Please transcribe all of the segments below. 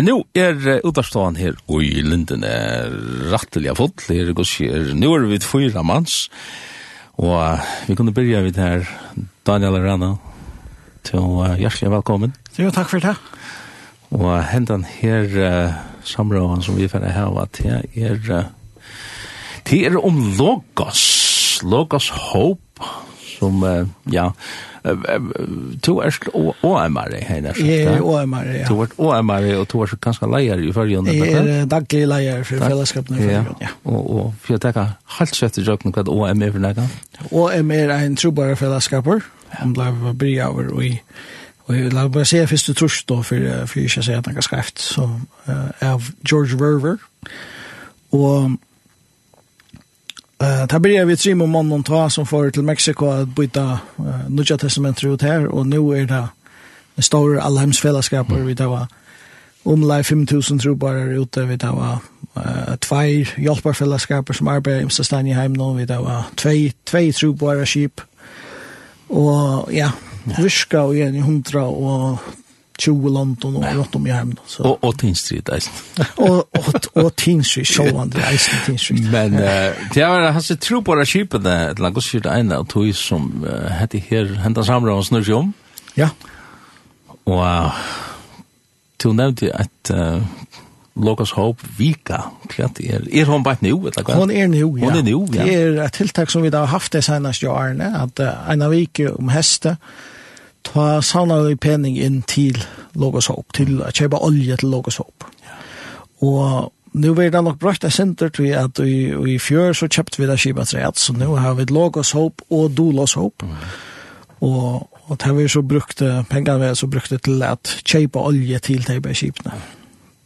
Men nu er utvarståan her og i linden er rattelig av fotl, her er nu er vi fyra manns, og vi kunne byrja vid her, Daniel Rana, til uh, hjertelig velkommen. Jo, takk for det. Og hendan her uh, samråden som vi her hava det er, uh, til er om Logos, Logos Hope, som, uh, ja, to er OMR her nær. Ja, OMR. To er OMR og to er kanskje leier i førjen. Jeg er daglig leier for fellesskapene i førjen, ja. Og, og for jeg tenker helt sett i jobben hva OMR er for nægge? OMR er en trobare fellesskaper. Han ble bry over i Og jeg vil bare se først du trus da, for jeg ikke sier at han har skreft, så av George Verver. Og Uh, det blir vi tre med mannen ta som får til Mexiko at byta uh, Nudja Testamentet ut her, og nu er det en stor allheimsfellesskaper, mm. vi tar omlai 5.000 trobarer ute, vi tar uh, tvær hjelparfellesskaper som arbeider i Imsestein i heim nå, vi tar tvei, tvei trobarer skip, og ja, virka og igjen i hundra og 20 London og rundt om i hjemmen. Og, og Teen Street, eisen. og, og, og Teen Street, sjåvande, eisen Teen Street. Men uh, det var hans tro på det kjipene, et eller annet skirt ene, og tog som uh, hette her, hentet samlet og snurr om. Ja. Og uh, tog nevnte at uh, Lokas Hope Vika, klart er, er hun bare nå, eller hva? Hun er nå, ja. Hun er nå, ja. Det er et tiltak som vi da har haft det seneste årene, at uh, en av vike om heste, um ta sauna vi penning inn til Logos Hope, til å kjøpe olje til Logoshope. Ja. Og nu var det nok brøtt av senter til at i, i fjør så kjøpte vi det skipet rett, så nu har vi Logoshope og Doloshope. Mm. Og, og det har vi så brukt, pengene vi så brukt til at kjøpe olje til de skipene. Mm.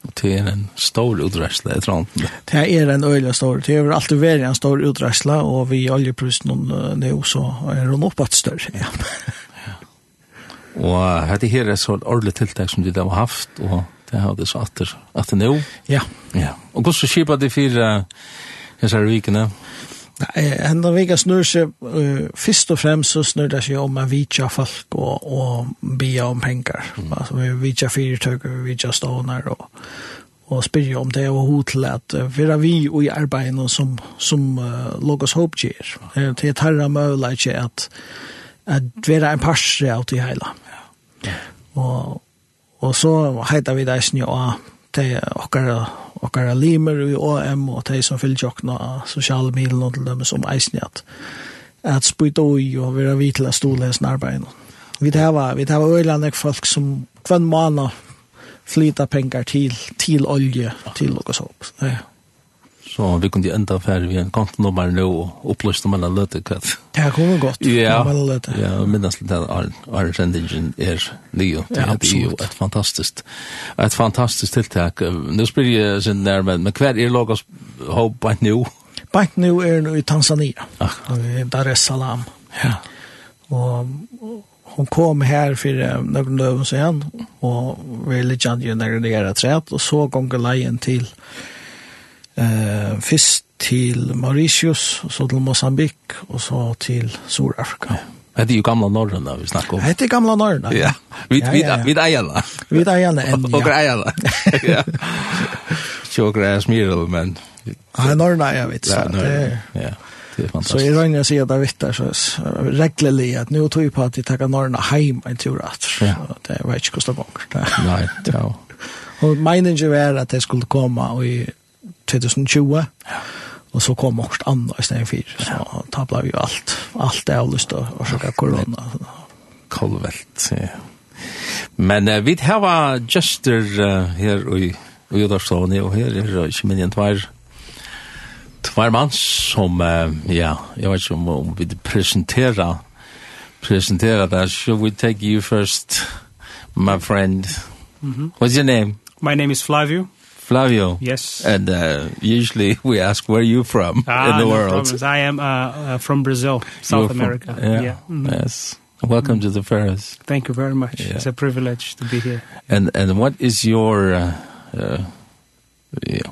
Og det er en stor utræsla, jeg tror han. Det er en øyla stor. Det er alltid vært en stor utræsla, og vi oljeprisen nå, så er hun oppått større. Ja. Og hette her er så et ordentlig tiltak som de har haft, og det har det så atter, atter nå. Ja. ja. Og hvordan skipet de fire hese her vikene? Nei, enda vika snur seg, uh, først og fremst så snur det seg om å vitja folk og, og bia om penger. Mm. Altså, vi vitja fyrtøk, vi vitja ståner og, og spyrir om det og hod til at uh, vera vi og i arbeidene som, som uh, Logos Hope gjør. Det er tarra møyla ikke at at vera en parsre av til heila. Ja. Og, og så heita vi deisen jo av til okkara, okkara limer i OM og til som fyllt jokna sosiale milen og til dem som eisen at at spyt oi og vera vitla til a stole hesten arbeid. Vi hava, vi hava øyland folk som kvann mana flyta pengar til, til olje, til og så. Ja så vi kunde ända för vi en kontonummer nu och upplysta man alla löte katt. Det har kommit gott. Ja, ja minnas lite att är Sendingen är nio. Det är ju ett fantastiskt, ett fantastiskt tilltag. Nu spyr jag sin närmare, men kvar är logos hope by new. By nu är nu i Tanzania. Ach. Dar es Salam. Ja. Och hon kom här för några dagar sen och ville jag ju när det är rätt och så gånger lejen till eh, først til Mauritius, og så til Mosambik, og så til Sur-Afrika. Det er jo gamla norrøna vi snakker om. Det er gamla norrøna. Ja, vi er eierna. Vi er eierna enn, ja. Og eierna. Ikke og er smirel, men... Ja, norrøna er vits. Ja, norrøna, ja. Det är fantastiskt. Så jag rönjer sig att det vitt der, så reglelig at nå tog jag på at de takker norrna heim en tur at. ja. det var inte kostar gånger. Nej, ja. Og meningen var at jeg skulle komme og i 2020. Ja. Og så kom också andra i stedet för. Så tabla vi allt. Allt är avlyst och så korona. Kolvelt, ja. Men uh, vi har gester uh, här i Udarstående och här är uh, inte minst tvär tvär man som uh, ja, jag vet inte om, om vi presentera presentera det. Should we take you first, my friend? Mm -hmm. What's your name? My name is Flavio. Flavio. Yes. And uh, usually we ask where you from ah, in the no world. Problems. I am uh, uh, from Brazil, South from, America. Yeah. yeah. Mm -hmm. Yes. Welcome mm -hmm. to the Ferris. Thank you very much. Yeah. It's a privilege to be here. And and what is your uh, uh,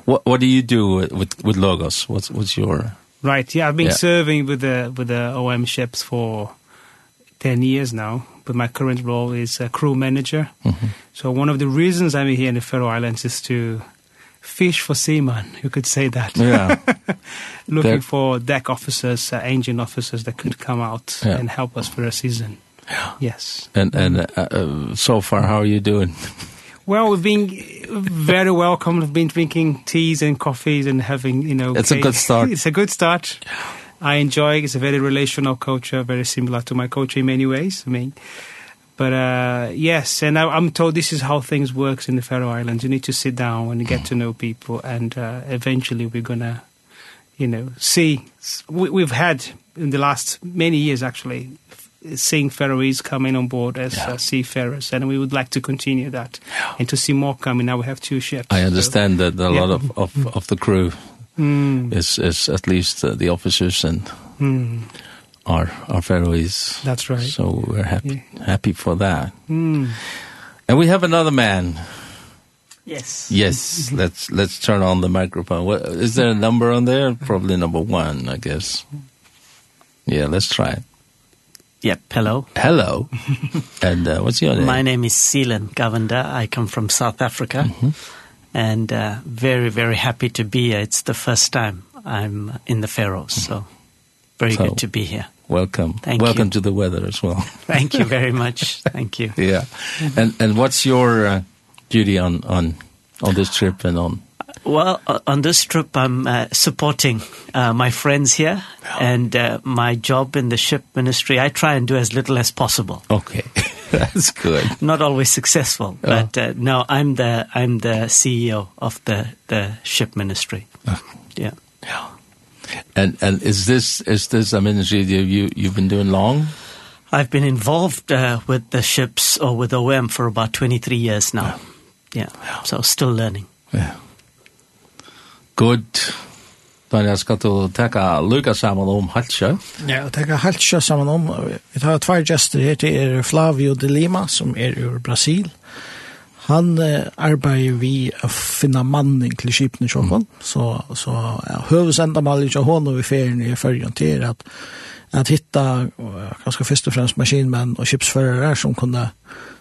what what do you do with with Logos? What's what's your Right. Yeah, I've been yeah. serving with the with the OM ships for 10 years now but my current role is a crew manager. Mm -hmm. So one of the reasons I'm here in the Faroe Islands is to fish for seamen, you could say that. Yeah. Looking They're... for deck officers, uh, engine officers that could come out yeah. and help us for a season. Yeah. Yes. And and uh, uh, so far how are you doing? Well, we've been very welcome. We've been drinking teas and coffees and having, you know... It's cake. a good start. it's a good start. I enjoy it. It's a very relational culture, very similar to my culture in many ways. I mean, But uh, yes, and I, I'm told this is how things works in the Faroe Islands. You need to sit down and get to know people, and uh, eventually we're gonna, you know, see. We, we've had in the last many years actually seeing Faroese coming on board as yeah. uh, seafarers, and we would like to continue that yeah. and to see more coming. Now we have two ships. I understand so, that a yeah. lot of, of, of the crew mm. is, is at least uh, the officers and... Mm our our Faroese. That's right. So we're happy yeah. happy for that. Mm. And we have another man. Yes. Yes, let's let's turn on the microphone. What, is there a number on there? Probably number 1, I guess. Yeah, let's try it. Yep, hello. Hello. and uh, what's your name? My name is Seelan Govender. I come from South Africa. Mm -hmm. And uh, very, very happy to be here. It's the first time I'm in the Faroes, so very so, good to be here. Welcome. Thank Welcome you. to the weather as well. Thank you very much. Thank you. yeah. And and what's your uh, duty on on on this trip and on Well, on this trip I'm uh, supporting uh, my friends here and uh, my job in the ship ministry. I try and do as little as possible. Okay. That's good. Not always successful, oh. but uh, no, I'm the I'm the CEO of the the ship ministry. Yeah. Yeah. And and is this is this a ministry you you've been doing long? I've been involved uh, with the ships or with OM for about 23 years now. Yeah. yeah. So still learning. Yeah. Good. Då jag ska ta tacka Lukas samman om Halsjö. Ja, och tacka Halsjö sammen om. Vi tar tvær gjester her til er Flavio de Lima som er ur Brasil. Han eh, arbeider vi å finne mannen til skipene i Kjøkken, mm. så, så ja, høvesendamallet ikke hånd over ferien i førjen til at, at hitta ganske først og fremst maskinmenn og skipsførere som kunne,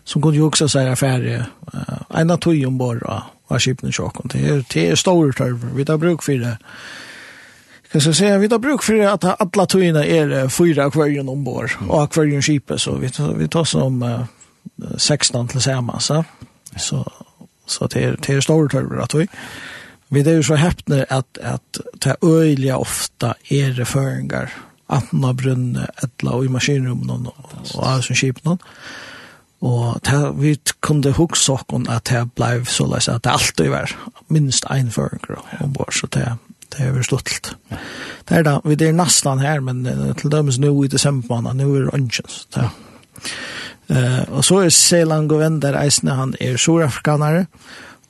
som kunne jukse seg affære uh, en av tog ombord av, av skipene i Det er, det er store tørver, vi tar bruk for det. Kan så säga vi tar bruk för att alla tøyene är fyra akvarium ombord och akvarium skipet så vi tar, vi tar som uh, 16 tillsammans. Så. Så, så det är, det är stora törver att vi. Vi är ju så häpna att, att det öliga ofta är det föringar. Antna brunne, ettla i maskinrummen och, och allt som någon Og ta vi kunde huske oss at det ble så løs at det alltid var minst en føringer ombord, så det, det er stolt Det er da, vi er nästan her, men til dømes nu i desember, nu er det ønsken, så Uh, og så er Selan Govender eisne, han er surafrikanare,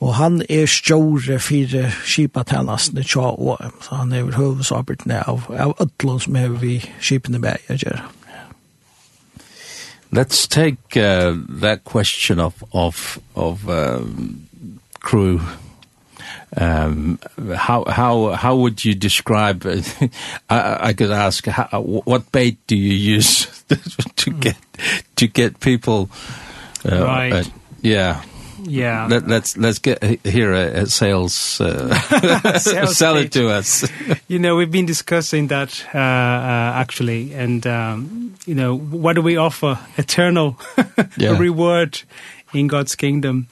og han er stjåre fire skipatennastene tja år, så han er hovedsarbeidene av, av ødlån som er vi skipene med å gjøre. Let's take uh, that question of, of, of um, crew um how how how would you describe I, I could ask how, what bait do you use to get to get people uh, right. uh, yeah. Yeah. Let, let's let's get here at sales uh, sales sell it to us. You know we've been discussing that uh, uh actually and um you know what do we offer? Eternal. Yeah. reward in God's kingdom.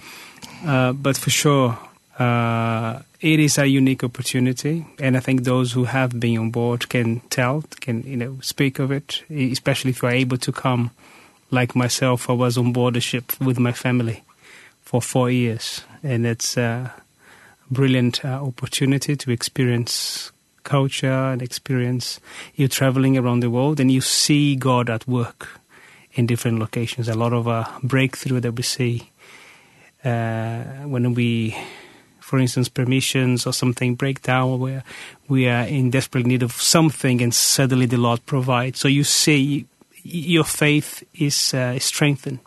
Uh but for sure Uh, it is a unique opportunity, and I think those who have been on board can tell, can you know, speak of it, especially if you are able to come. Like myself, I was on board the ship with my family for four years, and it's a brilliant uh, opportunity to experience culture and experience you traveling around the world and you see God at work in different locations a lot of uh, breakthrough that we see uh when we for instance, permissions or something break down where we are in desperate need of something and suddenly the Lord provides. So you see your faith is uh, strengthened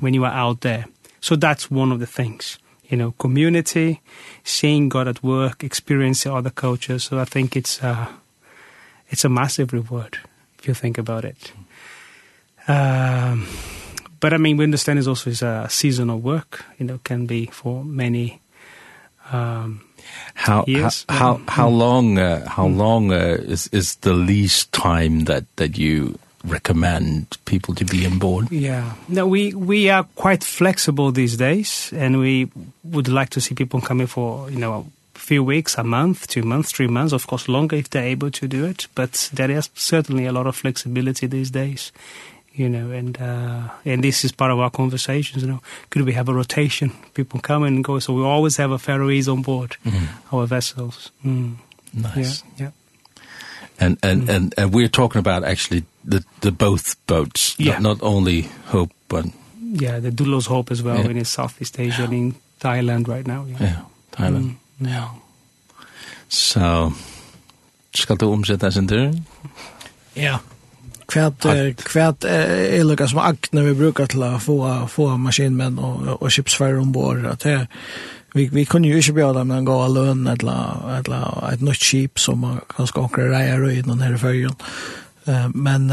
when you are out there. So that's one of the things. You know, community, seeing God at work, experiencing other cultures. So I think it's uh, it's a massive reward if you think about it. Um, but I mean, we understand it's also is a seasonal work. You know, can be for many Um, how, yes, how, um, how, how long, uh, how long uh, is, is the least time that, that you recommend people to be on board? Yeah. No, we, we are quite flexible these days and we would like to see people coming for, you know, few weeks, a month, two months, three months, of course longer if they're able to do it, but there is certainly a lot of flexibility these days you know, and uh, and this is part of our conversations, you know. Could we have a rotation? People come and go, so we always have a Faroese on board mm our vessels. Mm. Nice. Yeah, yeah. And and, and and we're talking about actually the the both boats, yeah. not, not only Hope but yeah, the Dulos Hope as well yeah. in Southeast Asia yeah. and in Thailand right now. Yeah, yeah Thailand. Mm. Yeah. So, skal du omsette deg sin tur? Ja. Yeah kvært kvært er lukka som akne vi brukar til å få få maskinmenn og og skipsfører om bord at det vi vi kunne ju inte bjuda dem en gå lön eller eller et nytt skip som kan ska reier og och innan her i färjan. Eh men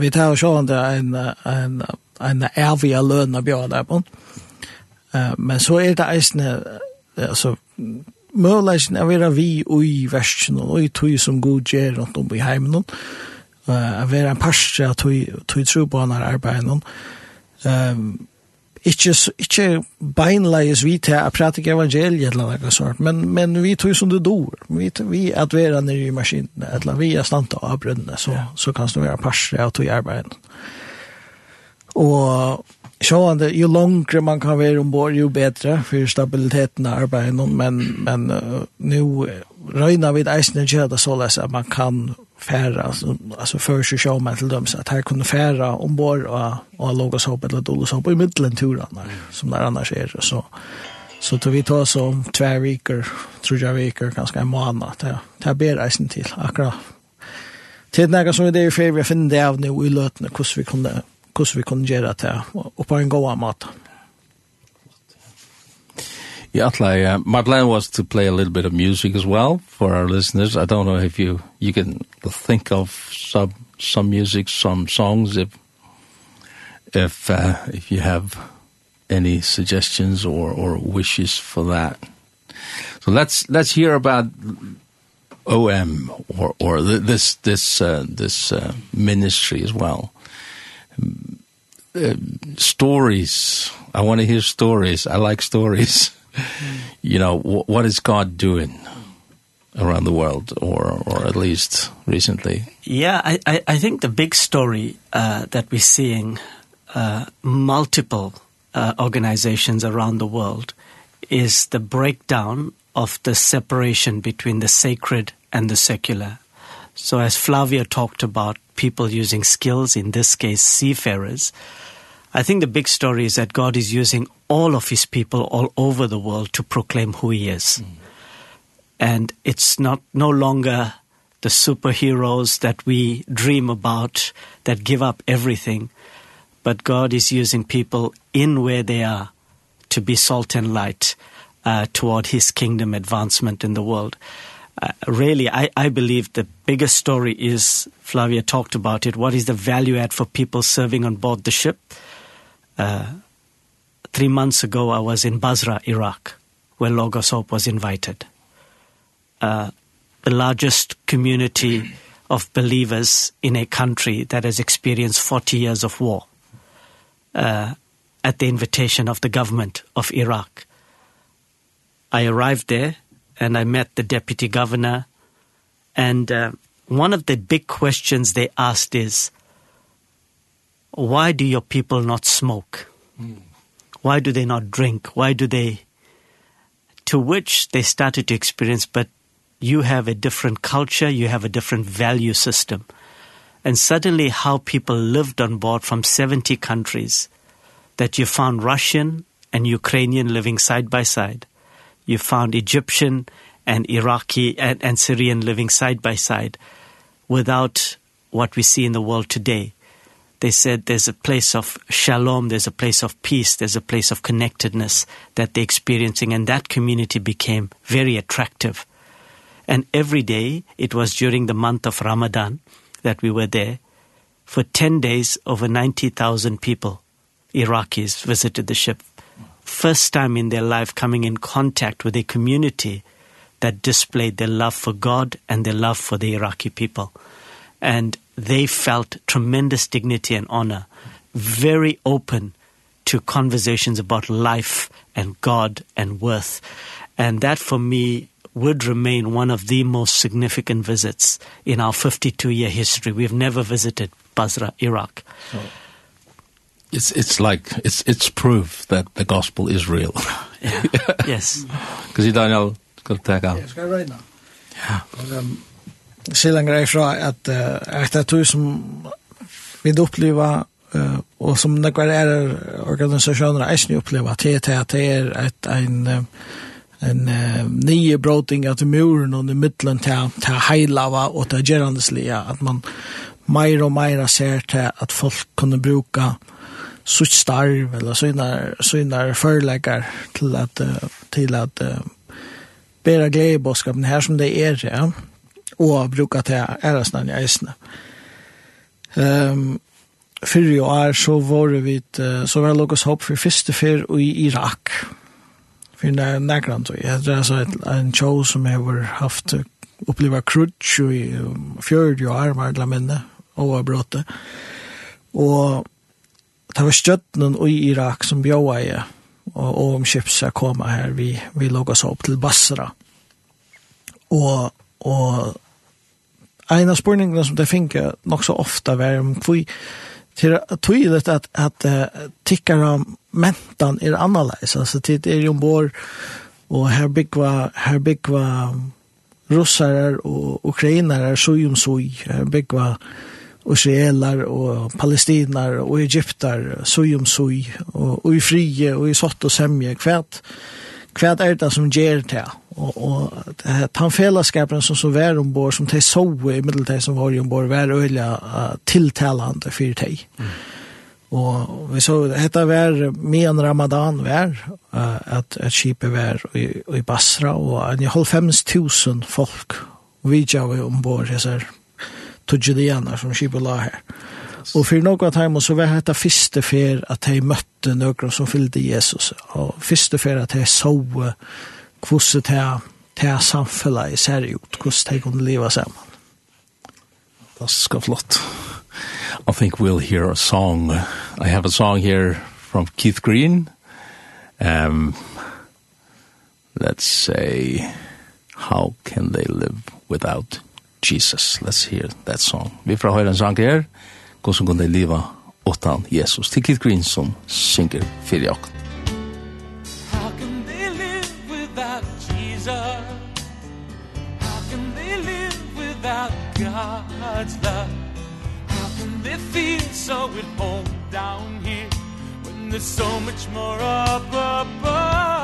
vi tar jo sånn det en en en ärviga lön å bjuda på. Eh men så är det isen alltså møleisen er vara vi och i världen och i tog som god ger rundt om i heimen uh, å være en parstre at du tror på henne arbeidet. Um, ikke, ikke beinleies vi til å prate evangeliet eller noe sånt, men, men vi tog som det dår. Vi, vi at vi er nere i maskinen, eller vi er stand av brønnene, så, ja. så kan du være parstre at du arbeidet. Og sjående, jo langere man kan være ombord, jo bedre for stabiliteten av arbeidet, men, men uh, nå røyner vi eisene det således at man kan färra alltså alltså för sig show man till dem så att här kunde färra ombord och och låga så på eller så på i mitten turen där som där annars är så så tog vi tar så två veckor tror jag veckor ganska en månad där där ber reisen till akra till några som det är för vi finner det av nu i lötna hur vi kunde hur vi kunde göra det och på en god mat Yeah, like, uh, my plan was to play a little bit of music as well for our listeners. I don't know if you you can think of some some music, some songs if if uh, if you have any suggestions or or wishes for that. So let's let's hear about OM or or this this uh, this uh, ministry as well. Uh, stories. I want to hear stories. I like stories. you know, what is God doing around the world or or at least recently? Yeah, I I I think the big story uh that we're seeing uh multiple uh organizations around the world is the breakdown of the separation between the sacred and the secular. So as Flavia talked about people using skills in this case seafarers I think the big story is that God is using all of his people all over the world to proclaim who he is. Mm. And it's not no longer the superheroes that we dream about that give up everything, but God is using people in where they are to be salt and light uh, toward his kingdom advancement in the world. Uh, really, I, I believe the biggest story is, Flavia talked about it, what is the value add for people serving on board the ship? Uh, three months ago, I was in Basra, Iraq, where Logos Hope was invited. Uh, the largest community of believers in a country that has experienced 40 years of war uh, at the invitation of the government of Iraq. I arrived there and I met the deputy governor and uh, one of the big questions they asked is why do your people not smoke? Why do they not drink? Why do they... To which they started to experience, but you have a different culture, you have a different value system. And suddenly how people lived on board from 70 countries, that you found Russian and Ukrainian living side by side. You found Egyptian and Iraqi and, and Syrian living side by side without what we see in the world today they said there's a place of shalom, there's a place of peace, there's a place of connectedness that they're experiencing, and that community became very attractive. And every day, it was during the month of Ramadan that we were there, for 10 days, over 90,000 people, Iraqis, visited the ship. First time in their life coming in contact with a community that displayed their love for God and their love for the Iraqi people. And they felt tremendous dignity and honor, very open to conversations about life and God and worth. And that for me would remain one of the most significant visits in our 52 year history. We've never visited Basra, Iraq. So it's it's like it's it's proof that the gospel is real. yeah. yes. Cuz you don't know got to take out. Yeah, it's right now. Yeah. Um, se längre ifrån att att det som vi upplever uh, och som några är organisationer är ni upplever att det är ett en en uh, nye broting at muren og i middelen til, til heilava og til gerandeslige, at man meir og meir ser til at folk kunne bruka sutt starv eller sånne, sånne førlegger til at, til at uh, bæra glede i bådskapen her som det er, ja og bruka til æresnavn i eisene. Um, fyrir jo er så var vi uh, så var Lukas Hopp for første fyr i Irak. For det er nærkant, og jeg tror så en show som jeg har haft oppleva krutsch i fjörd jo er, var det minne, og var bråte. Og det var støttenen i Irak som bjøa jeg, og, og om kjipsa koma her, vi, vi låg Hopp til Basra. Og, og en av spurningene som det finner nok så ofta var om hvor til tydligt at, at uh, tikkar om mentan er annerledes. Altså tid er jo ombord og her byggva, her byggva russare og ukrainare soj om soj, her byggva israelar og palestinar og egyptar soj om soj og, og i frie og i sott og semje kvært. Uh, hva er det som gjør det? Og, og den fellesskapen som så var ombord, som de så i middeltid som var ombord, var øyelig uh, tiltalende for de. Mm. Og vi så, dette var med en ramadan var, uh, at, at skipet var i, i Basra, og en halv fems tusen folk vidtja vi ombord, jeg ser, tog som skipet la her. Yes. Og for noen timer så var dette første fer at jeg møtte noen som fyllde Jesus. Og første fer at jeg så hvordan det er samfunnet i seriøt, hvordan det kunne leve sammen. Det skal flott. I think we'll hear a song. I have a song here from Keith Green. Um, let's say, how can they live without Jesus? Let's hear that song. Vi får høre en sang her hvordan som kunne leva åttan Jesus. Til Kid Green som synger fyrir okken. How can they live without Jesus? How can they live without God's love? How can they feel so at home down here? When there's so much more up above?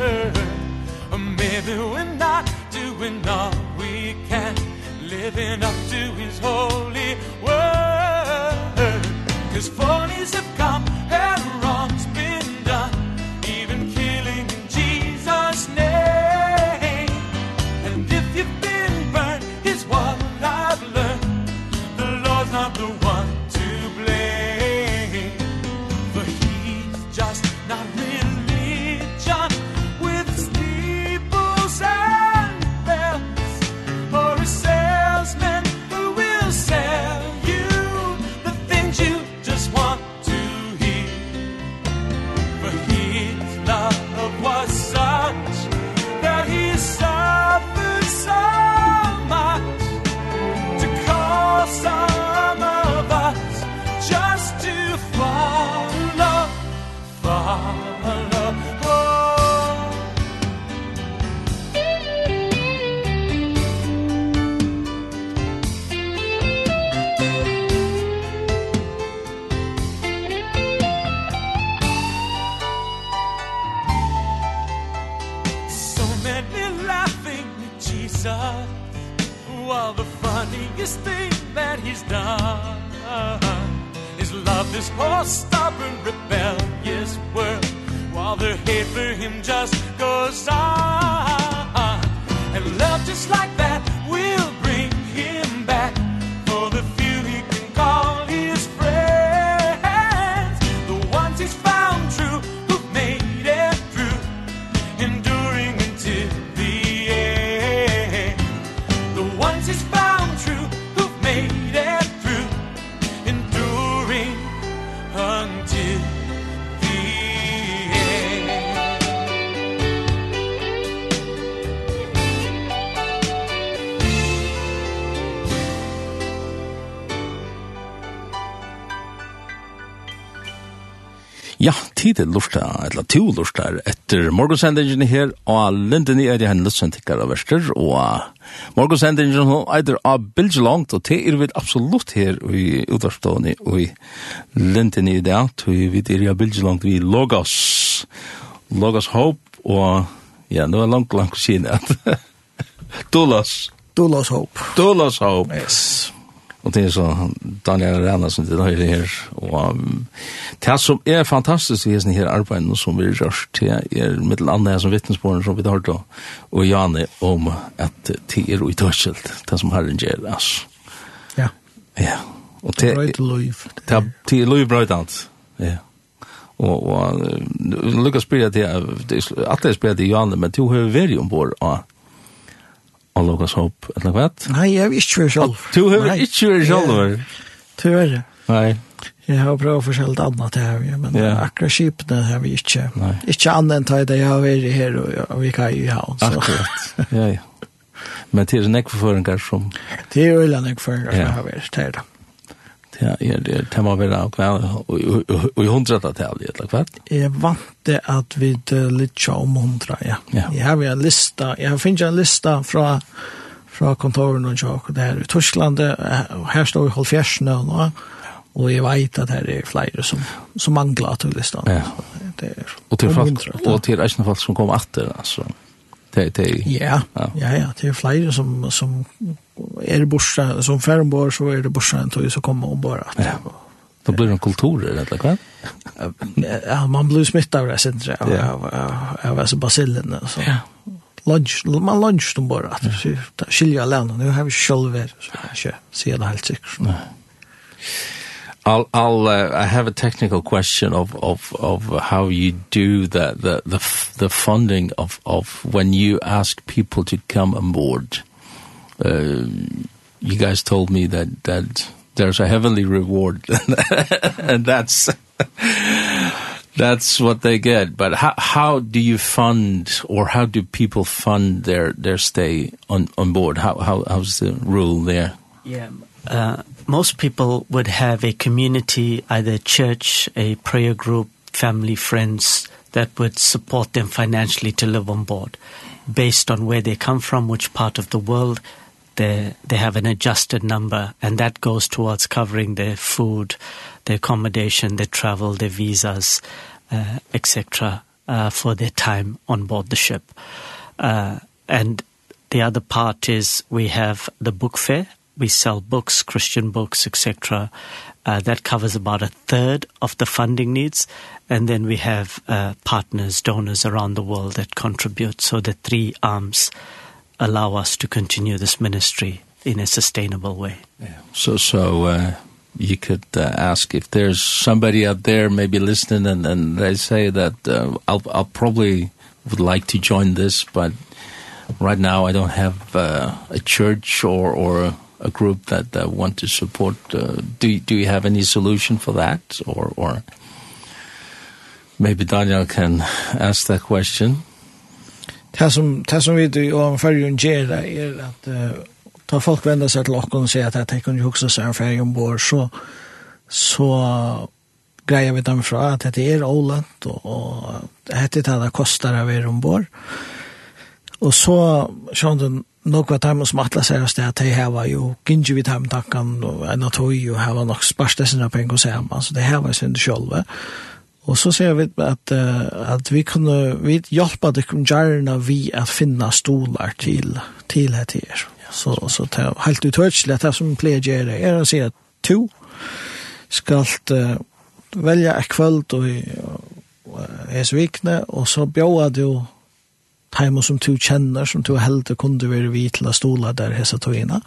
her Or maybe we're not doing all we can. Living up to his holy word. Cause phonies have come mightiest thing that he's done Is love this whole stubborn rebellious world While their hate for him just goes on And love just like that til lortet, eller to lortet, etter morgensendingen her, og linden er i henne løsendtikker av verster, og morgensendingen hun eider av bildet langt, og det er vi absolutt her i utvarstående, og linden i det, og vi er av bildet langt vi Logos, Logos Hope, og ja, nå er langt, langt siden at Dolas. Dolas Hope. Dolas Hope. Yes. Og det er så Daniel Arena som det er her. Og um, det som er fantastisk i denne her arbeidene som vi rørs til er mittel andre som vittnesbåren som vi har hørt og Janne om at det er ui tørselt, det som herren gjør, altså. Ja. Ja. Og det er liv. Det er liv brøydant. Ja. Og, og Lukas spyrir til, at det er spyrir til Janne, men du har vært ombord av og Lukas Hope, eller hva? Nei, jeg har ikke vært selv. Du har ikke vært selv? Tyvärr. Nei. Jeg har prøvd forskjellig annet det her, men ja. akkurat skipene har vi ikke. Nei. Ikke annet enn tøy det jeg har vært her, og vi kan jo ha. Akkurat, ja, ja. Men det er nekkeføringer som... Det er jo nekkeføringer som har vært her, da. Ja, ja, det må være väl och och i hundrata tal eller hva? Jeg vant vante att vi lite om hundra, ja. Jeg har en lista, jag finnet en lista från från kontoren och det där i Tyskland og her står ju Holfjärsna och og jeg vet att det är flere som som manglar till listan. Ja. Det är och till folk och till eisne folk som kommer efter alltså. Det det. Ja. Ja ja, det är flere som som är borsa, som färmbor så är det borsa en tog så kommer hon bara. Ja. Då blir det en kultur eller vad? Ja, man blir smittad av det sen tror jag. Ja, ja, ja, så bacillen så. Ja. Lunch, man lunch de bara att skilja länder. Nu har vi själver så kanske ser det helt säkert. Nej. I'll I'll uh, I have a technical question of of of how you do that the the the funding of of when you ask people to come on board uh, you guys told me that that there's a heavenly reward. And that's that's what they get. But how how do you fund or how do people fund their their stay on on board? How how how's the rule there? Yeah uh most people would have a community either church a prayer group family friends that would support them financially to live on board. Based on where they come from which part of the world they they have an adjusted number and that goes towards covering their food their accommodation their travel their visas uh, etc uh, for their time on board the ship. Uh, and the other part is we have the book fair. We sell books christian books etc uh, that covers about a third of the funding needs. And then we have uh, partners donors around the world that contribute. So the three arms allow us to continue this ministry in a sustainable way. Yeah. So so uh you could uh, ask if there's somebody out there maybe listening and and they say that uh, I'll I'll probably would like to join this but right now I don't have uh, a church or or a group that that want to support uh, do do you have any solution for that or or maybe Daniel can ask that question Det som, det som vi i Årenfergen gjør er at uh, ta folk vända sig till åkken og sier at jeg tenker å huske seg en ferie ombord, så, så greier vi dem fra at dette er ålent, og, og det er det kostar av er ombord. Og så skjønner du nok var dem som atler seg at de heva jo gynnsi vi dem takkan og en av tog, og heva nok sparste sine penger sammen, så det heva sin sjølve. Ja Og så ser vi at, uh, at vi kunne vi hjelpe de gjerne vi at finne stolar til, til her. Så, så det er helt utørselig at det som pleier å gjøre er å si at to skal uh, velge et kvöld og er vikne, og så bjøa du teimer som du kjenner, som du heldig kunde være vi til å stole der hese togene.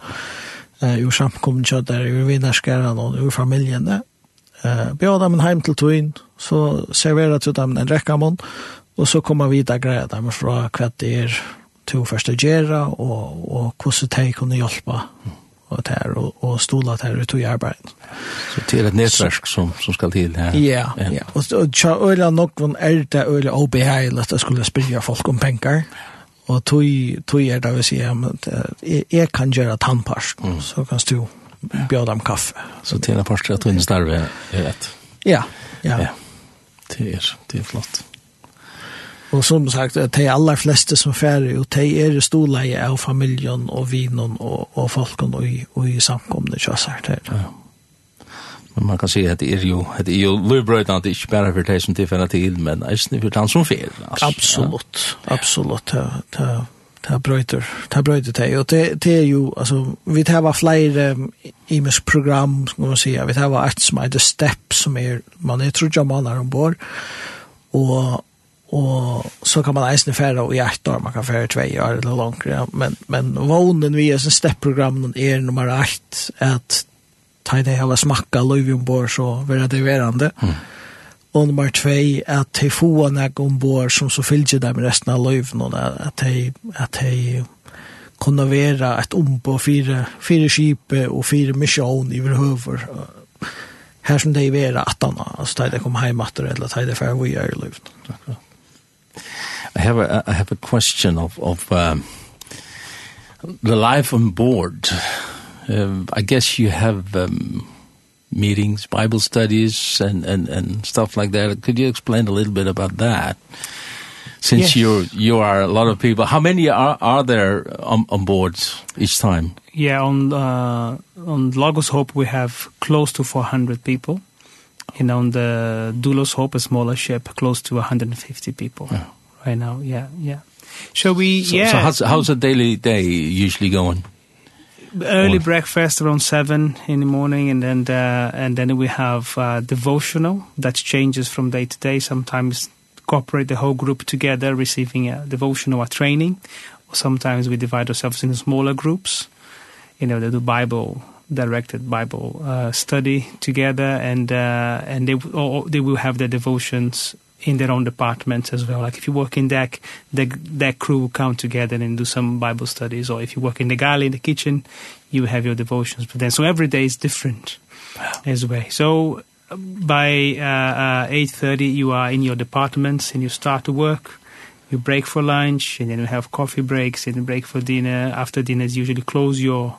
uh, ur samkommet der, jo vinnerskere og ur familjene, Eh, bjóða dem heim til tøyn, så serverer til dem en rekkamon, og så kommer vi til greia dem fra hva det er to første gjøre, og, og hvordan de kunne hjelpe og tær og, og stola tær ut i arbeid. Så til et nettverk som, som skal til her. Ja, ja. Og, og tja øyla nokvun er det øyla obeheilig at jeg skulle spyrja folk om penger. Og tog, tog er det vi sier, jeg, jeg kan gjøre tannparst, mm. så kan du bjöd dem kaffe. Så till en första att hon starve är rätt. Ja, ja. ja. Det är, det är flott. Och som sagt, de alla flesta som färre, och de är stola av familjen och vinen och, och folken och i, och i samkomna kösar. Det ja. Men man kan säga att det är ju det är ju lurbröjt det inte bara för det som tillfäller till men det är för den som fel. Absolut, absolut. Ja. Absolut. det, det brøyter, det brøyter det, og det, det er jo, altså, vi tar var flere imes program, skal man si, vi tar var et som er The Step, som er, man er trodde om man er ombord, og, og så kan man eisne fære i ett år, man kan fære tvei år eller langere, men, men vånen vi er sin Step-programmen er nummer ett, at ta det hava smakka løyvi ombord, så vil det verande, mm. Og nummer tvei, at de få nek ombord som så fylgjer dem resten av løyven, og at de, at de kunne være et ombord fire, fire skipe og fire misjon i høver. Her som de være atana, altså de kom heim etter, eller de fer vi er i løyven. I have a, I have a question of, of um, the life on board. Um, I guess you have um, meetings, Bible studies, and, and, and stuff like that. Could you explain a little bit about that? Since yes. you you are a lot of people, how many are are there on, on board each time? Yeah, on uh, on Lagos Hope we have close to 400 people, and on the Dulos Hope, a smaller ship, close to 150 people yeah. right now. Yeah, yeah. So we so, yeah. So how's how's a daily day usually going? early breakfast around 7 in the morning and then uh, and then we have uh, devotional that changes from day to day. Sometimes cooperate the whole group together receiving a devotional or training sometimes we divide ourselves into smaller groups. You know they do bible directed bible uh, study together and uh, and they or they will have their devotions in their own departments as well. Like if you work in deck, the that crew will come together and do some Bible studies, or if you work in the galley in the kitchen, you have your devotions. But then, so every day is different wow. as well. So by uh, uh, 8.30, you are in your departments and you start to work. You break for lunch and then you have coffee breaks and break for dinner. After dinner is usually close your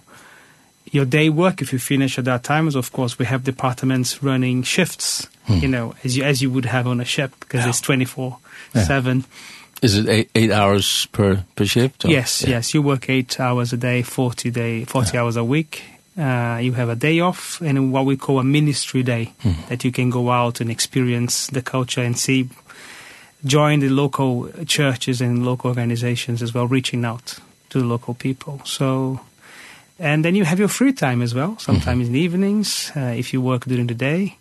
your day work if you finish at that time. As of course, we have departments running shifts hmm. you know, as you as you would have on a ship because yeah. it's 24/7. Is it eight, eight hours per per shift? Or? Yes, yeah. yes. You work 8 hours a day, 40 day 40 yeah. hours a week. Uh you have a day off and what we call a ministry day that you can go out and experience the culture and see join the local churches and local organizations as well reaching out to the local people. So and then you have your free time as well, sometimes mm -hmm. in the evenings, uh, if you work during the day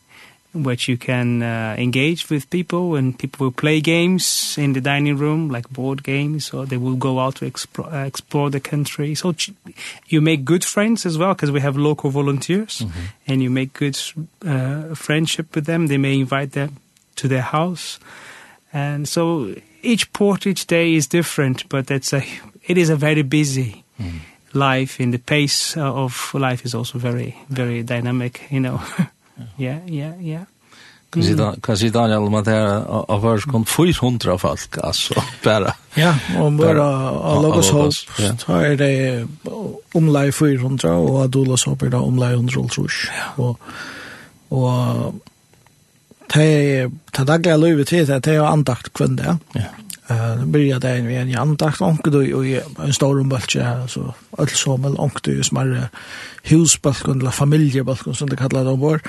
which you can uh, engage with people and people will play games in the dining room like board games or they will go out to explore, uh, explore the country so you make good friends as well because we have local volunteers mm -hmm. and you make good uh, friendship with them they may invite them to their house and so each port each day is different but that's a it is a very busy mm -hmm. life and the pace of life is also very very dynamic you know Ja, ja, ja. Kan si Daniel om at det er av først kom 400 folk, altså, bare. Ja, og bare av Logos Håp, så er det omlai 400, og av Dolas Håp er det omlai 100, tror jeg. Og det er daglige løyve til det, det er jo andakt kvendt, ja. Ja. Eh, börja där det en en jantakt onkel då i en stor rumbulche så alltså somel onkel ju smärre husbalkon eller familjebalkon som det kallar det var.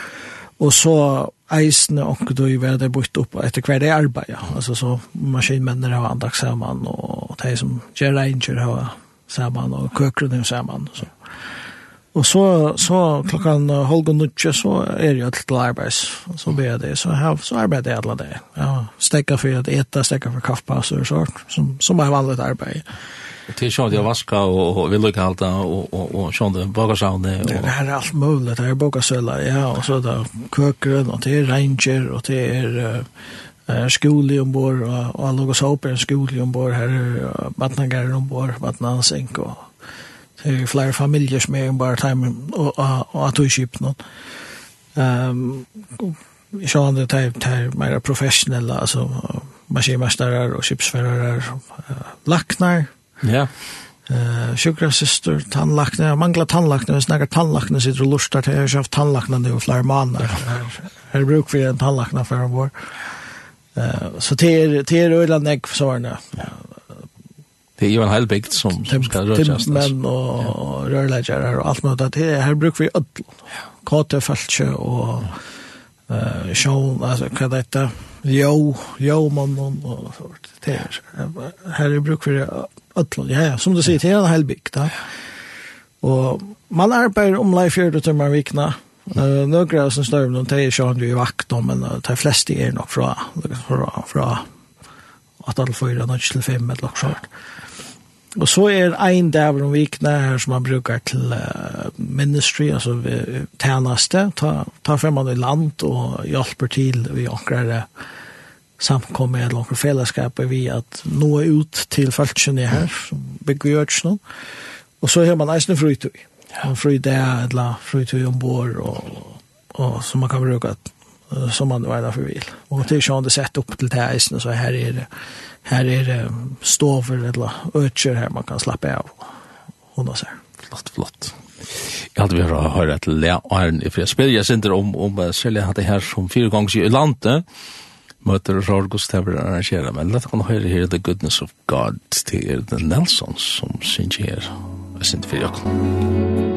Och så eisne och då i vart det bort upp efter kvar det arbete. Ja. Alltså så maskinmänner har andakt samman och de som ger ranger har samman och kökrun samman så. Og så, så klokkan halv og nødtje, så er jeg til arbeids. Så ber jeg det. Så, har, så arbeider jeg alle det. Ja, stekker for at eta, stekker for kaffepasser og sånt, som, som er vanligt arbeid. Og til sånn at jeg vasker og, og vil lukke alt det, og, og, og sånn det. Og... Det her er alt mulig, det er bakasøla, ja, og så er det køkeren, og det er ranger, og det er uh, skole ombord, og, og alle går så opp er en skole ombord, her er uh, matnanger ombord, matnansink, og er flere familier som er bare time og, og, og at du kjøper noen. Um, Sjåan det er, er mer professionelle, altså maskinmestare og skipsførere, uh, laknar, ja. Uh, sjukrasister, tannlakne, jeg mangler tannlakne, jeg snakker tannlakne, sitter og lurer til, jeg har ikke haft tannlakne nu i flere måneder. Her bruker vi en tannlakne for en vår. Uh, så det er, det er øyne jeg for sårene. Ja det er jo en hel bygd som, som ska röras. Timmen og ja. rørleggere og allt mulig. Det er, här brukar vi ödl. Kåte, fältje och sjån, altså hva det heter. jo jo man och så det här är bruk för ødel. ja som du sier, det er en hel bygd Da. och man arbeider om life til man vikna eh några som står de er ju han i vakt om men de flesta är nog fra, fra från att alla fyra något til fem eller noe sånt Og så er ein dæver om vikna her som man brukar til uh, ministry, altså tjeneste, ta, ta fremmede i land og hjelper til vi åkere samkommer eller åkere fellesskapet vi at nå er ut til folkene her, som bygger gjørs noen. Og så har man eisne frytøy. Ja. Frytøy, eller frytøy ombord, og, og, som man kan bruka som man var derfor för vil. Och til sånn det sett upp till det så här är det her er det stover eller øtjer her man kan slappe av. Hun har så Flott, flott. Jeg hadde vært å høre et lea Arne, for jeg spiller jeg sinter om, om selv jeg hadde her som fire ganger i landet, møter og sorg og arrangere, men la kan høre her The Goodness of God til Nelson som synes her. Jeg sinter for jeg.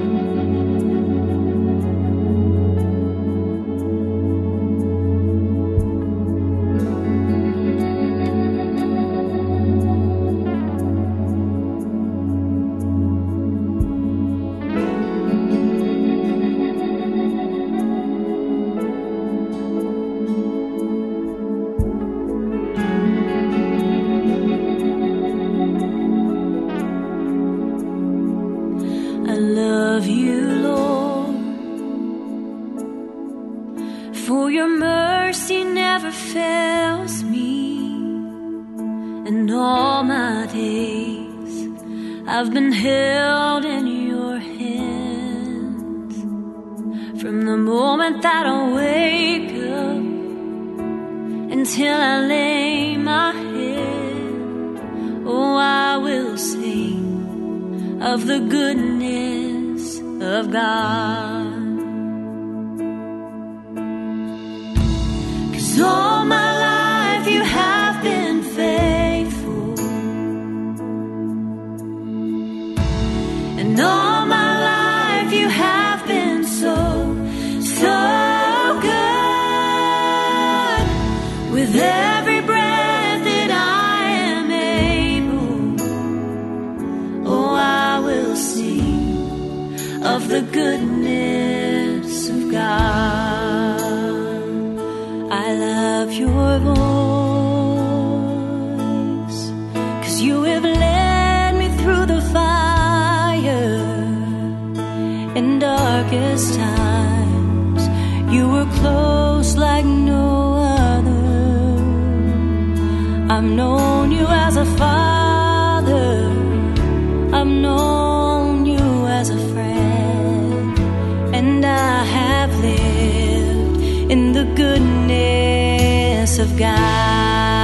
have lived in the goodness of God.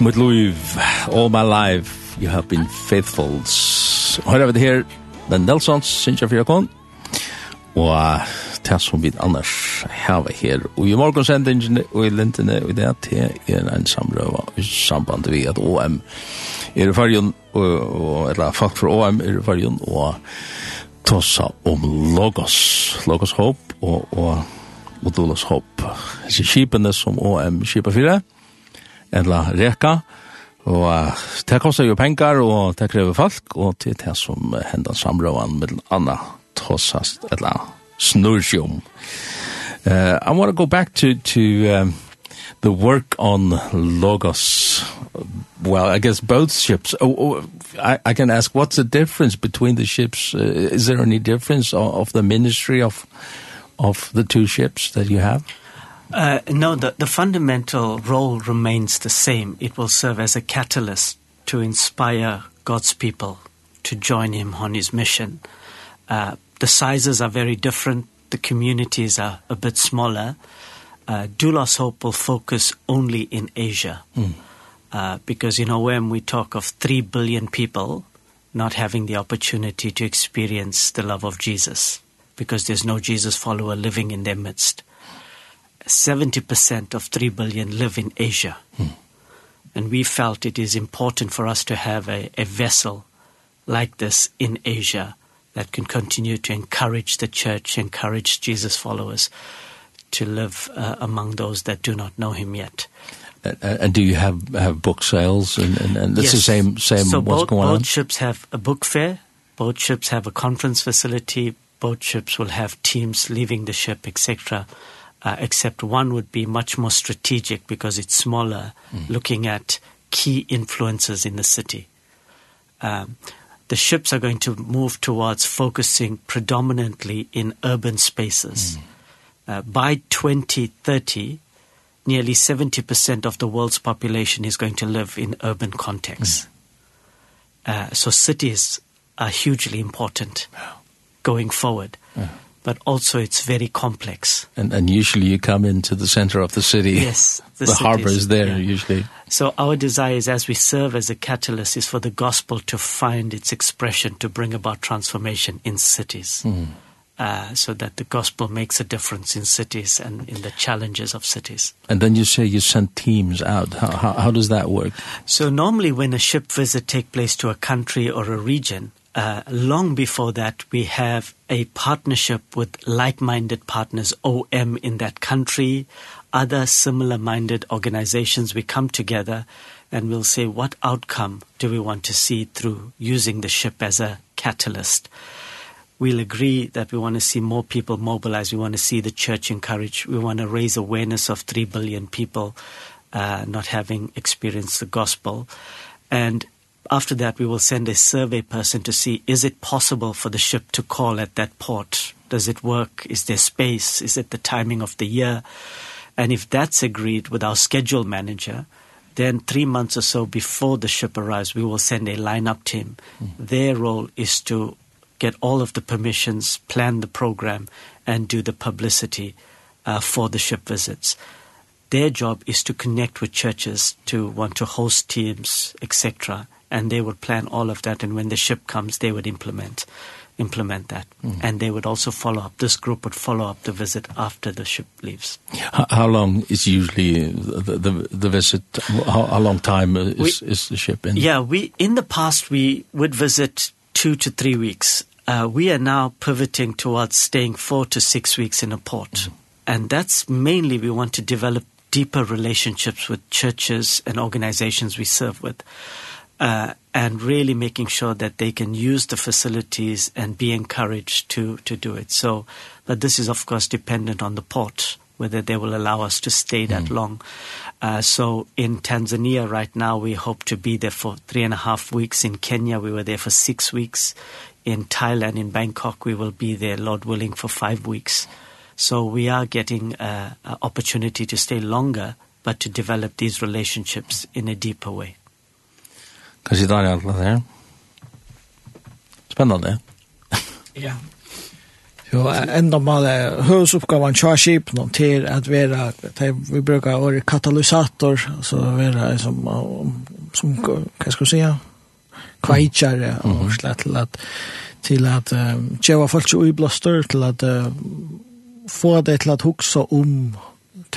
mitt liv, all my life, you have been faithful. Her er vi det her, den Nelsons, synes jeg fyrir kon, og det som vi annars har her, og i morgonsendingen og i lintene, og det er er en samrøva i samband vi at OM er i fargen, og, eller folk fra OM er i fargen, og tossa om Logos, Logos Hope, og, og, og Dolos Hope. Skipene som OM skipar fyrir, eller reka, og det kostar jo pengar, og det krever folk, og det er det som hender samråan med anna tossast, eller snursjum. Uh, I want to go back to, to um, the work on Logos. Well, I guess both ships. Oh, oh, I, I can ask, what's the difference between the ships? Uh, is there any difference of, of the ministry of of the two ships that you have? Uh, no, the, the fundamental role remains the same. It will serve as a catalyst to inspire God's people to join him on his mission. Uh, the sizes are very different. The communities are a bit smaller. Uh, Doulos Hope will focus only in Asia. Mm. Uh, because, you know, when we talk of 3 billion people not having the opportunity to experience the love of Jesus, because there's no Jesus follower living in their midst. Mm 70% of 3 billion live in Asia. Hmm. And we felt it is important for us to have a, a vessel like this in Asia that can continue to encourage the church, encourage Jesus followers to live uh, among those that do not know him yet. And, and do you have have book sales and and, and this yes. is the same same so what's both, going both on? ships have a book fair, both ships have a conference facility, both ships will have teams leaving the ship, etc uh, except one would be much more strategic because it's smaller, mm. looking at key influences in the city. Um, the ships are going to move towards focusing predominantly in urban spaces. Mm. Uh, by 2030, nearly 70% of the world's population is going to live in urban contexts. Mm. Uh, so cities are hugely important going forward. Yeah but also it's very complex. And, and usually you come into the center of the city. Yes. The, the harbor is there yeah. usually. So our desire is as we serve as a catalyst is for the gospel to find its expression, to bring about transformation in cities. Mm. Uh, so that the gospel makes a difference in cities and in the challenges of cities. And then you say you send teams out. How, how, how does that work? So normally when a ship visit take place to a country or a region, uh, long before that, we have a partnership with like-minded partners, OM, in that country, other similar-minded organizations. We come together and we'll say, what outcome do we want to see through using the ship as a catalyst? We'll agree that we want to see more people mobilized. We want to see the church encouraged. We want to raise awareness of 3 billion people uh, not having experienced the gospel. And after that we will send a survey person to see is it possible for the ship to call at that port? Does it work? Is there space? Is it the timing of the year? And if that's agreed with our schedule manager then 3 months or so before the ship arrives we will send a line up team. Mm. their role is to get all of the permissions plan the program and do the publicity uh, for the ship visits. Their job is to connect with churches to want to host teams etc and they would plan all of that and when the ship comes they would implement implement that. Mm. and they would also follow up this group would follow up the visit after the ship leaves. How, how long is usually the the, the visit? How, how long time is we, is the ship in? Yeah we in the past we would visit 2 to 3 weeks. Uh we are now pivoting towards staying 4 to 6 weeks in a port. Mm. and that's mainly we want to develop deeper relationships with churches and organizations we serve with uh, and really making sure that they can use the facilities and be encouraged to, to do it. So, but this is of course dependent on the port, whether they will allow us to stay that mm. long. Uh, so in Tanzania right now, we hope to be there for three and a half weeks. In Kenya, we were there for six weeks. In Thailand, in Bangkok, we will be there, Lord willing, for five weeks. So we are getting uh, an opportunity to stay longer, but to develop these relationships in a deeper way. Kan sitta här allt där. Spännande. ja. Jo, enda mal huvuduppgavan tja skipen at att til vi brukar vara katalysator, alltså vara som, som vad ska jag säga, kvajtjare og slett at til at att tjeva folk så at, till att få det til at huxa om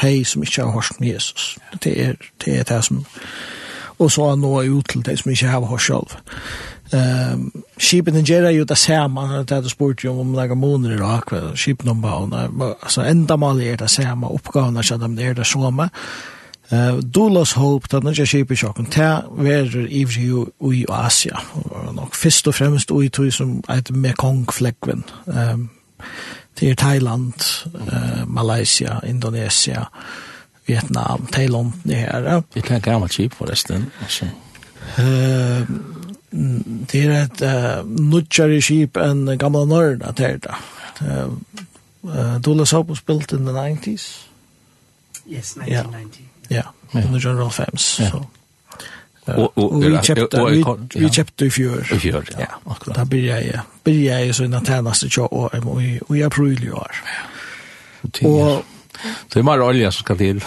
de som ikke har hørt med Jesus. Det er det, er det som og så nå ut til det som ikke har hørt selv. Um, Skipen gjør jo det samme, det er det spurt jo om noen måneder i akkurat, skipen om bavene, altså enda mal er det samme, oppgavene er det, er det samme. Uh, Dolas Hope, det er den norske skipesjokken, det er ivrig jo i Asia, og nok først og fremst i tog som et Mekong-flekkven. Um, det er Thailand, uh, Malaysia, Indonesia, Indonesia, Vietnam, Thailand, det her. Ja. Det er et gammelt skip forresten. Altså. Uh, det er et uh, nudjere skip enn gamle Norden at her da. Uh, Dole Sopo spilt in the 90s? Yes, 1990. Ja, under General Fems. Yeah. So. Og, og, og vi kjøpte, vi, vi kjøpte i fjør. I fjør, ja. ja. akkurat. Da blir jeg, blir jeg så en av tjeneste tjå år, og i april i år. Og Det er mer olja som skal til.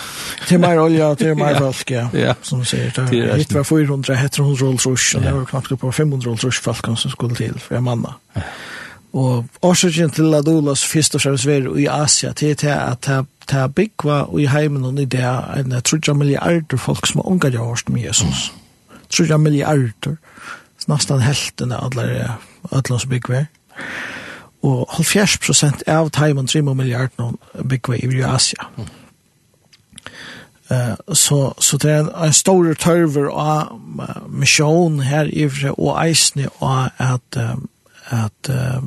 Det är mer olja, det är mer folk, ja. ja. Som sier, det er hit var 400, heter 100 rolls rush, og det var knappt på 500 rolls rush folk som skulle til, for jeg manna. Og årsaken til at Olas fyrst og fremst var i Asia, det er at det er byggva og i heimen og i det en trudja milliarder folk som har ungar jeg hørt med Jesus. Trudja milliarder, nesten helten av alle som byggva. Ja og 70 prosent av taimen 3 milliard noen byggve i Asia. Mm. Uh, så, så det er en stor tørver av misjon her i og eisne av at, at uh,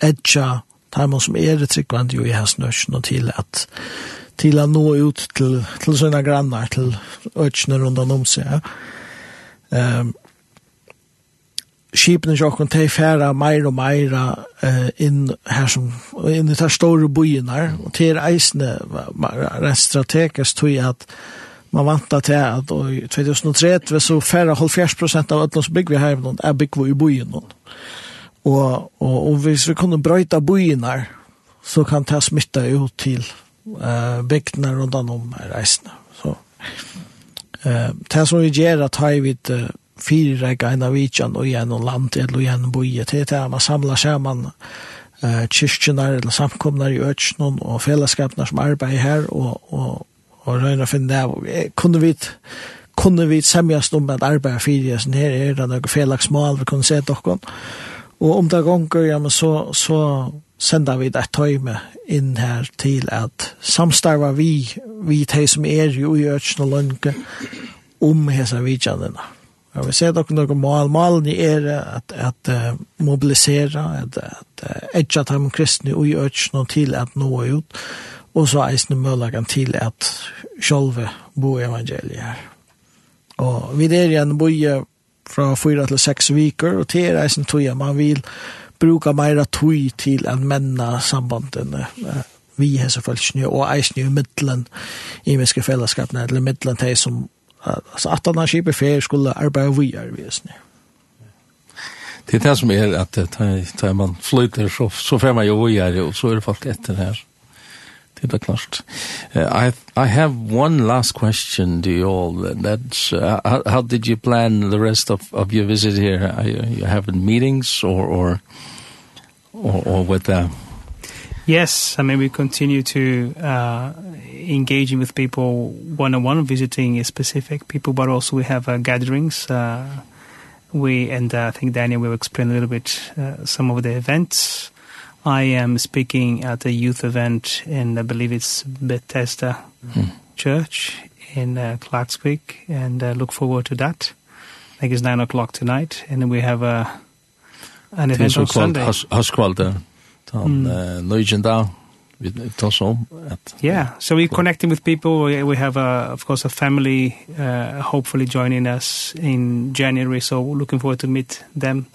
edja taimon som er det tryggvand jo i hessnøsjen og til at til å nå ut til, til sine grannar, til økene rundt om seg. Um, skipene jokken til færa meir og meira eh, inn her som inn i de store byen og til eisene rent strategisk tog at man vanta til at og i 2030 så færa 70% av ötlunds byggvi her er byggvi i byen og, og, og hvis vi kunne brøyta byen så kan det smitta ut til eh, bygdene rundt om reisene så eh, det som vi gjør at har vi uh, fyra gärna vidjan och genom land eller genom boje til det här. Man samlar sammen uh, kyrkjene eller samkomne i økene og fellesskapene som arbeider her og, og, og røyner å finne det. Kunne vi kunne vi semjast om at arbeid fyrir sånn her er det noe felagsmål vi kunne se dere og om det gonger ja, men så, så sender vi det tøyme inn her til at samstarva vi vi de som er jo i økene og Lønke om hese vidjanene. Og vi ser dere noen mål. Målen er at, at mobilisere, at, at etja dem kristne og gjør noen til at nå er ut. Og så eisne mølagene til at sjølve bo evangeliet her. Og vi er igjen boje fra fyra til seks viker, og til eisen tog man vil bruka meira tog til en menna sambandene vi har så snö och og eisen i middelen i menneske fellesskapene, eller middelen til som altså at han har skipet fer skulle arbeide vi er vesentlig. Det er det som er at ta man flyter så, så fer man jo vi og så er det folk etter her. Det er klart. Uh, I, I have one last question to you all. And that's, uh, how, how did you plan the rest of, of your visit here? Are you, you having meetings or, or, or, or with uh Yes, I mean, we continue to uh, engaging with people one on one visiting specific people but also we have uh, gatherings uh, we and uh, I think Daniel will explain a little bit uh, some of the events I am speaking at a youth event in I believe it's Bethesda -hmm. Church in uh, Clarkswick and uh, look forward to that I think it's 9 o'clock tonight and then we have a an event on Sunday. Haskvalda, han mm. uh, we talk om. at yeah so we're connecting with people we have a, of course a family uh, hopefully joining us in January so we're looking forward to meet them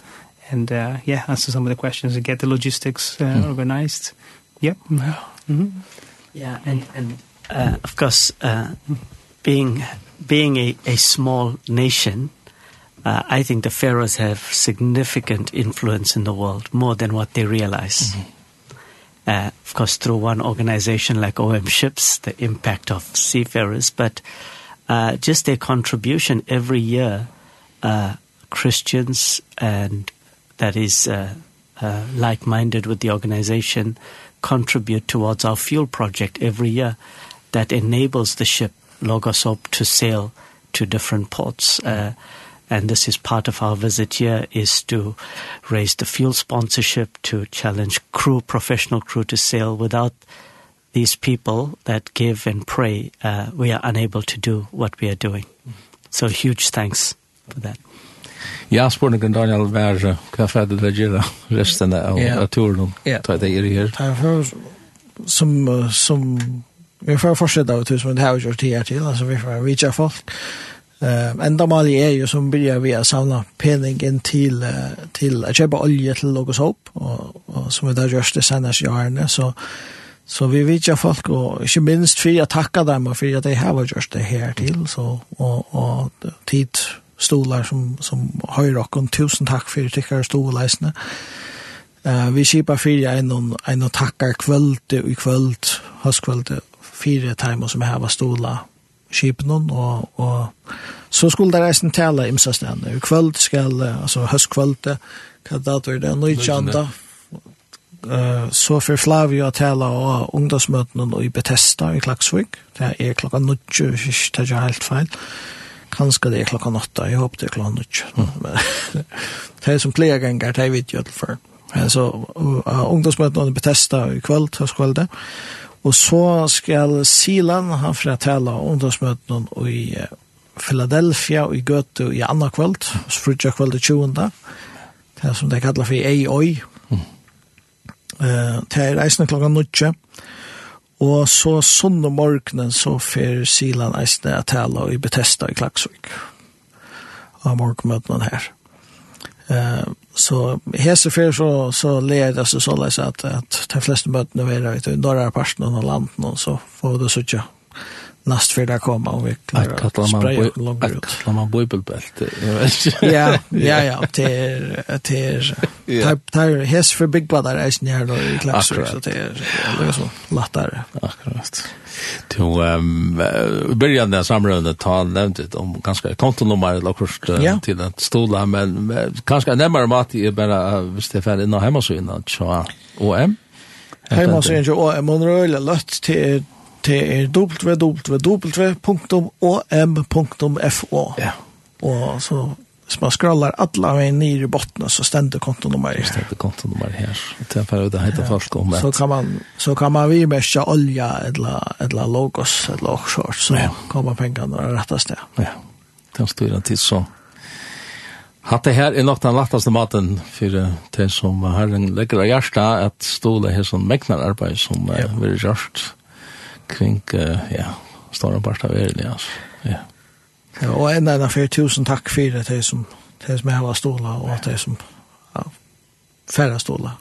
and uh, yeah answer some of the questions and get the logistics uh, mm. organized yep yeah. mm -hmm. yeah and and uh, of course uh, being being a a small nation uh, I think the pharaohs have significant influence in the world more than what they realize mm -hmm uh, of course, through one organization like OM Ships, the impact of seafarers, but uh, just their contribution every year, uh, Christians and that is uh, uh, like-minded with the organization contribute towards our fuel project every year that enables the ship Logosop to sail to different ports. Uh, and this is part of our visit here is to raise the fuel sponsorship to challenge crew professional crew to sail without these people that give and pray uh, we are unable to do what we are doing. So huge thanks for that. Ja, spurning kan Daniel være hva ferdig det gjør resten av turen? Ta det er her. Som, som, vi får fortsette av det som det har gjort her til, altså vi får vidtja folk, Eh enda mal er jo som börjar vi att samla penningen till til att köpa olja till något såp og, og som vi da gjørs det senest i årene så så vi vet jo folk og ikke minst for att takka dem for at de har gjort det her til så og, og tid stolar som som høyre och tusen takk for tikkere stoleisene Eh vi skipar fyrir en og, en tackar kväll i kvöld höstkväll fire timer som här stola stolar skipen og, og så skulle det reisen tale imsa stedene. I kvöld skal, altså høstkvöld, hva dator er det, nøytjanda, uh, så for Flavio å tale av ungdomsmøtene i Bethesda i Klaksvik. Det er klokka nødtjø, det er ikke helt feil. Kanskje det er klokka nåtta, jeg håper det er klokka nødtjø. Mm. det er som pleganger, det er vidt gjødel for. Så uh, ungdomsmøtene i Bethesda i kvöld, høstkvöldet, Og så skal Silan, han om ungdomsmøtene i Philadelphia og i Gøte i andre kvöld, sprudja kvöld i 20. Det er som det kallar for EIOI. Mm. Uh, det er eisne klokka nutje. Og så sånne morgenen så fer Silan eisne at tala i Bethesda i Klagsvik. Av morgenmøtene her. Uh, Så hese fer så så leder det så så läs att att de flesta mötena är vet i norra parten av landet och så får det så tjocka nast för där komma och vi klarar att kalla man att kalla man bibelbälte. Ja, ja, ja, till till typ där hes for big brother är snär då i klassrum så det är så lättare. Akkurat. Till ehm början där samrådet ta nämnt om ganska kontonummer eller kurs till att stola men kanske närmare mat är bara Stefan innan hemma så innan tja OM. Hemma så innan OM och röla lött till det er www.om.fo. Ja. Og så hvis man scrollar alla vägen ner i botten så stender kontonummer. Det ständer kontonummer här. Det är för det heter folk om Så kan man så kan man vi mäscha olja eller eller logos eller offshore så ja. kommer pengarna rätta det. Ja. Det står det tid så. Hatt det her er nok den lattaste maten for det som har en lekkere hjerte at ståle her som megnar arbeid som ja. er gjørst kring, uh, ja, stora part av verden, ja. ja. Ja, og enda enda fyrir tusen takk fyrir det som, det som jeg har stola og det som ja, færre stola.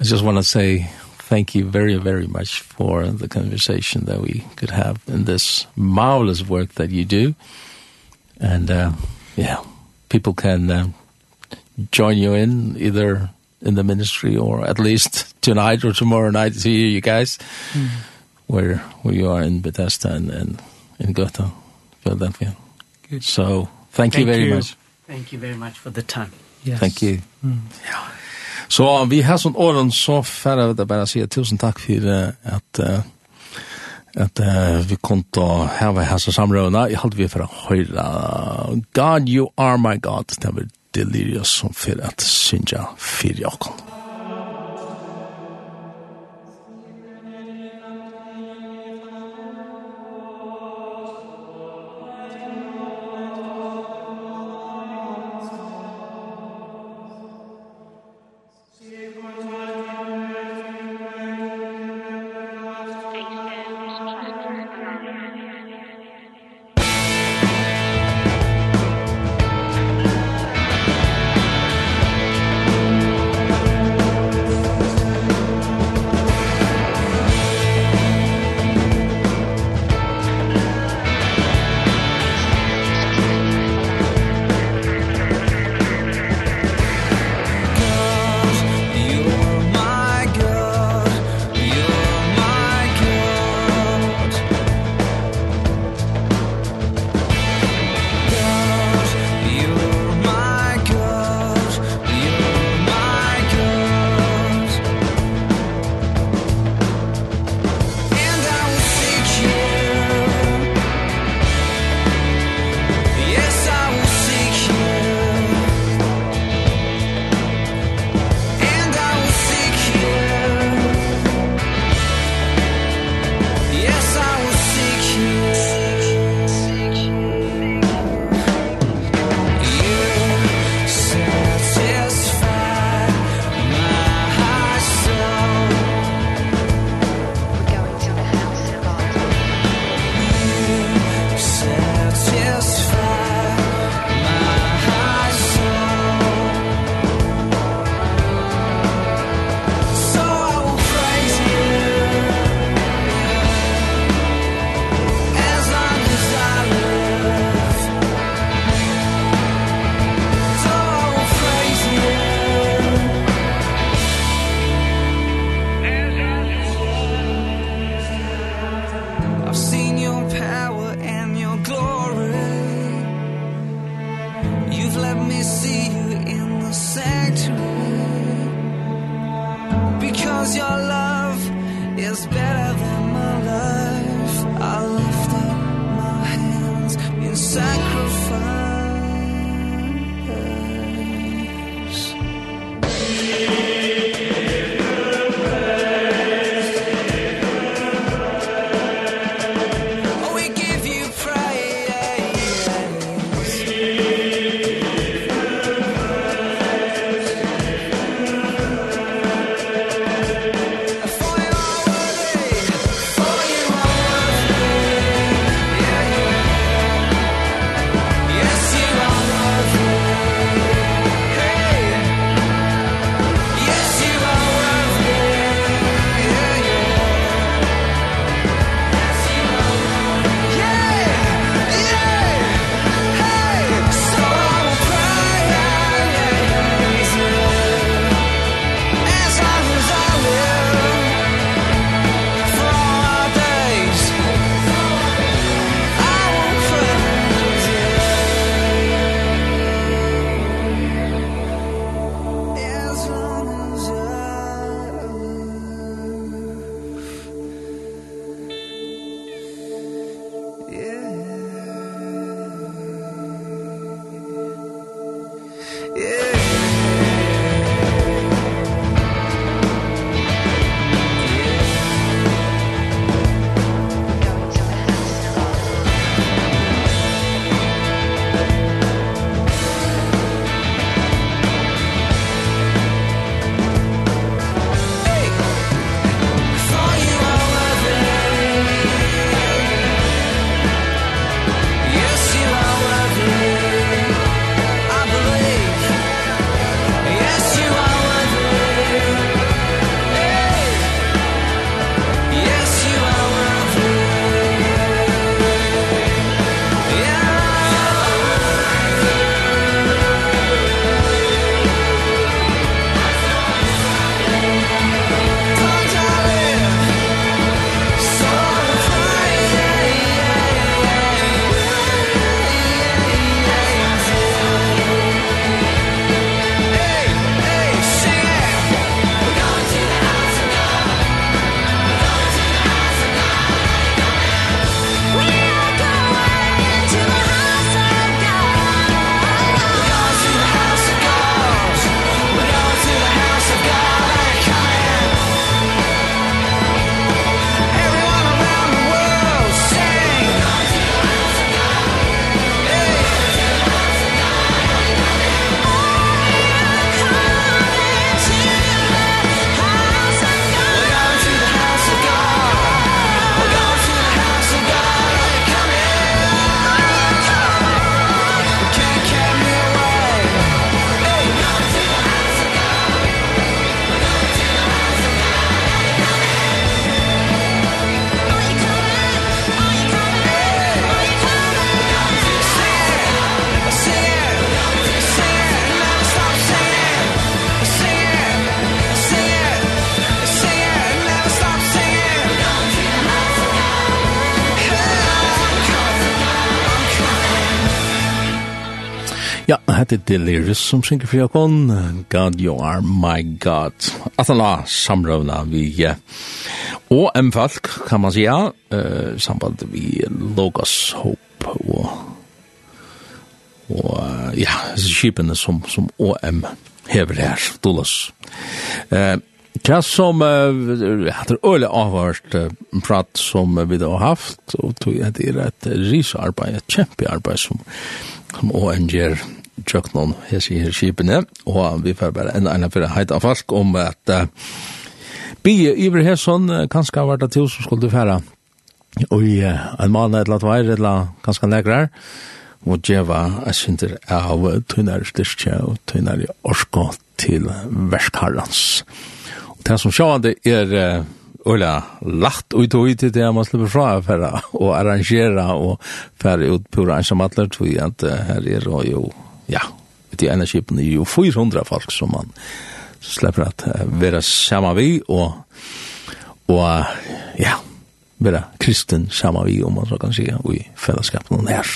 I just want to say thank you very, very much for the conversation that we could have in this marvelous work that you do. And, uh, yeah, people can uh, join you in either in the ministry or at least tonight or tomorrow night to hear you guys mm. where where you are in Bethesda and, and in Gotha, Philadelphia. Good. So thank, thank you very you. much. Thank you very much for the time. Yes. Thank you. Mm. Ja. Så vi har sånn åren så færre vet jeg bare säga tusen takk for uh, at uh, at uh, vi kom til å heve hese samrøvene. Jeg halte vi for å høre God, you are my God. Det var Delirious som fyrir at synja fyrir okkom. hette Delirious som synger for okon God you are my God. At han la samrøvna vi og en folk kan man sija uh, samband vi Logos Hope og og uh, ja, skipene som, som OM hever her, Dolos. Eh, Ja, som uh, hatt er øyla avhørst uh, prat som vi da har haft, og tog jeg det er et risarbeid, et kjempearbeid som, som OM gjør, tjøknon hese her skipene, og vi får bare enda for å heite av falk om at uh, Bie Iver Hesson, uh, kanskje har vært til som skulle fære og i uh, en mann et eller annet eller kanskje nekrar, og djeva jeg synes av tunnare styrke og tunnare orsko til verskarlans. Og det som sjående er uh, Ola, lagt ut og ut til det man slipper fra for å arrangere og fære ut pura ensamhattler, tror jeg at her er jo ja, det er energipen er jo 400 folk som man slipper at uh, være sammen vi, og, og uh, ja, være kristen sammen vi, om man så kan si, og i fellesskapen her.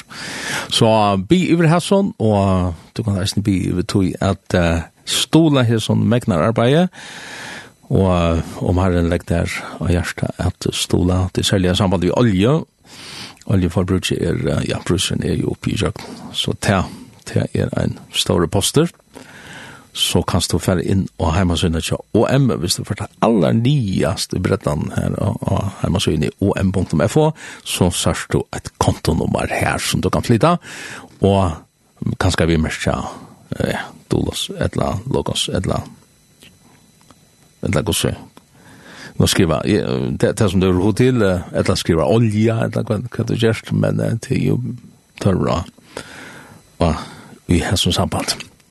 Så uh, bi over her sånn, og du kan reisende bi over tog at uh, stola her sånn megnar arbeidet, og om herren legger der av hjertet at stola til særlig samband med olje, oljeforbruket er, uh, ja, brusen er jo oppi i jøkken, så det det er en større poster, så kan du fære inn og heimasynet til OM, hvis du får ta aller nyeste brettan her og heimasynet i om.fo, så sørst du et kontonummer her som du kan flytta, og kanskje vi merke eh, dolos, etla, logos, etla, etla gosse, Nå skriva, det, det som du har til, etla skriva olja, etla hva du gjerst, men det er jo tørre og i hessens samband.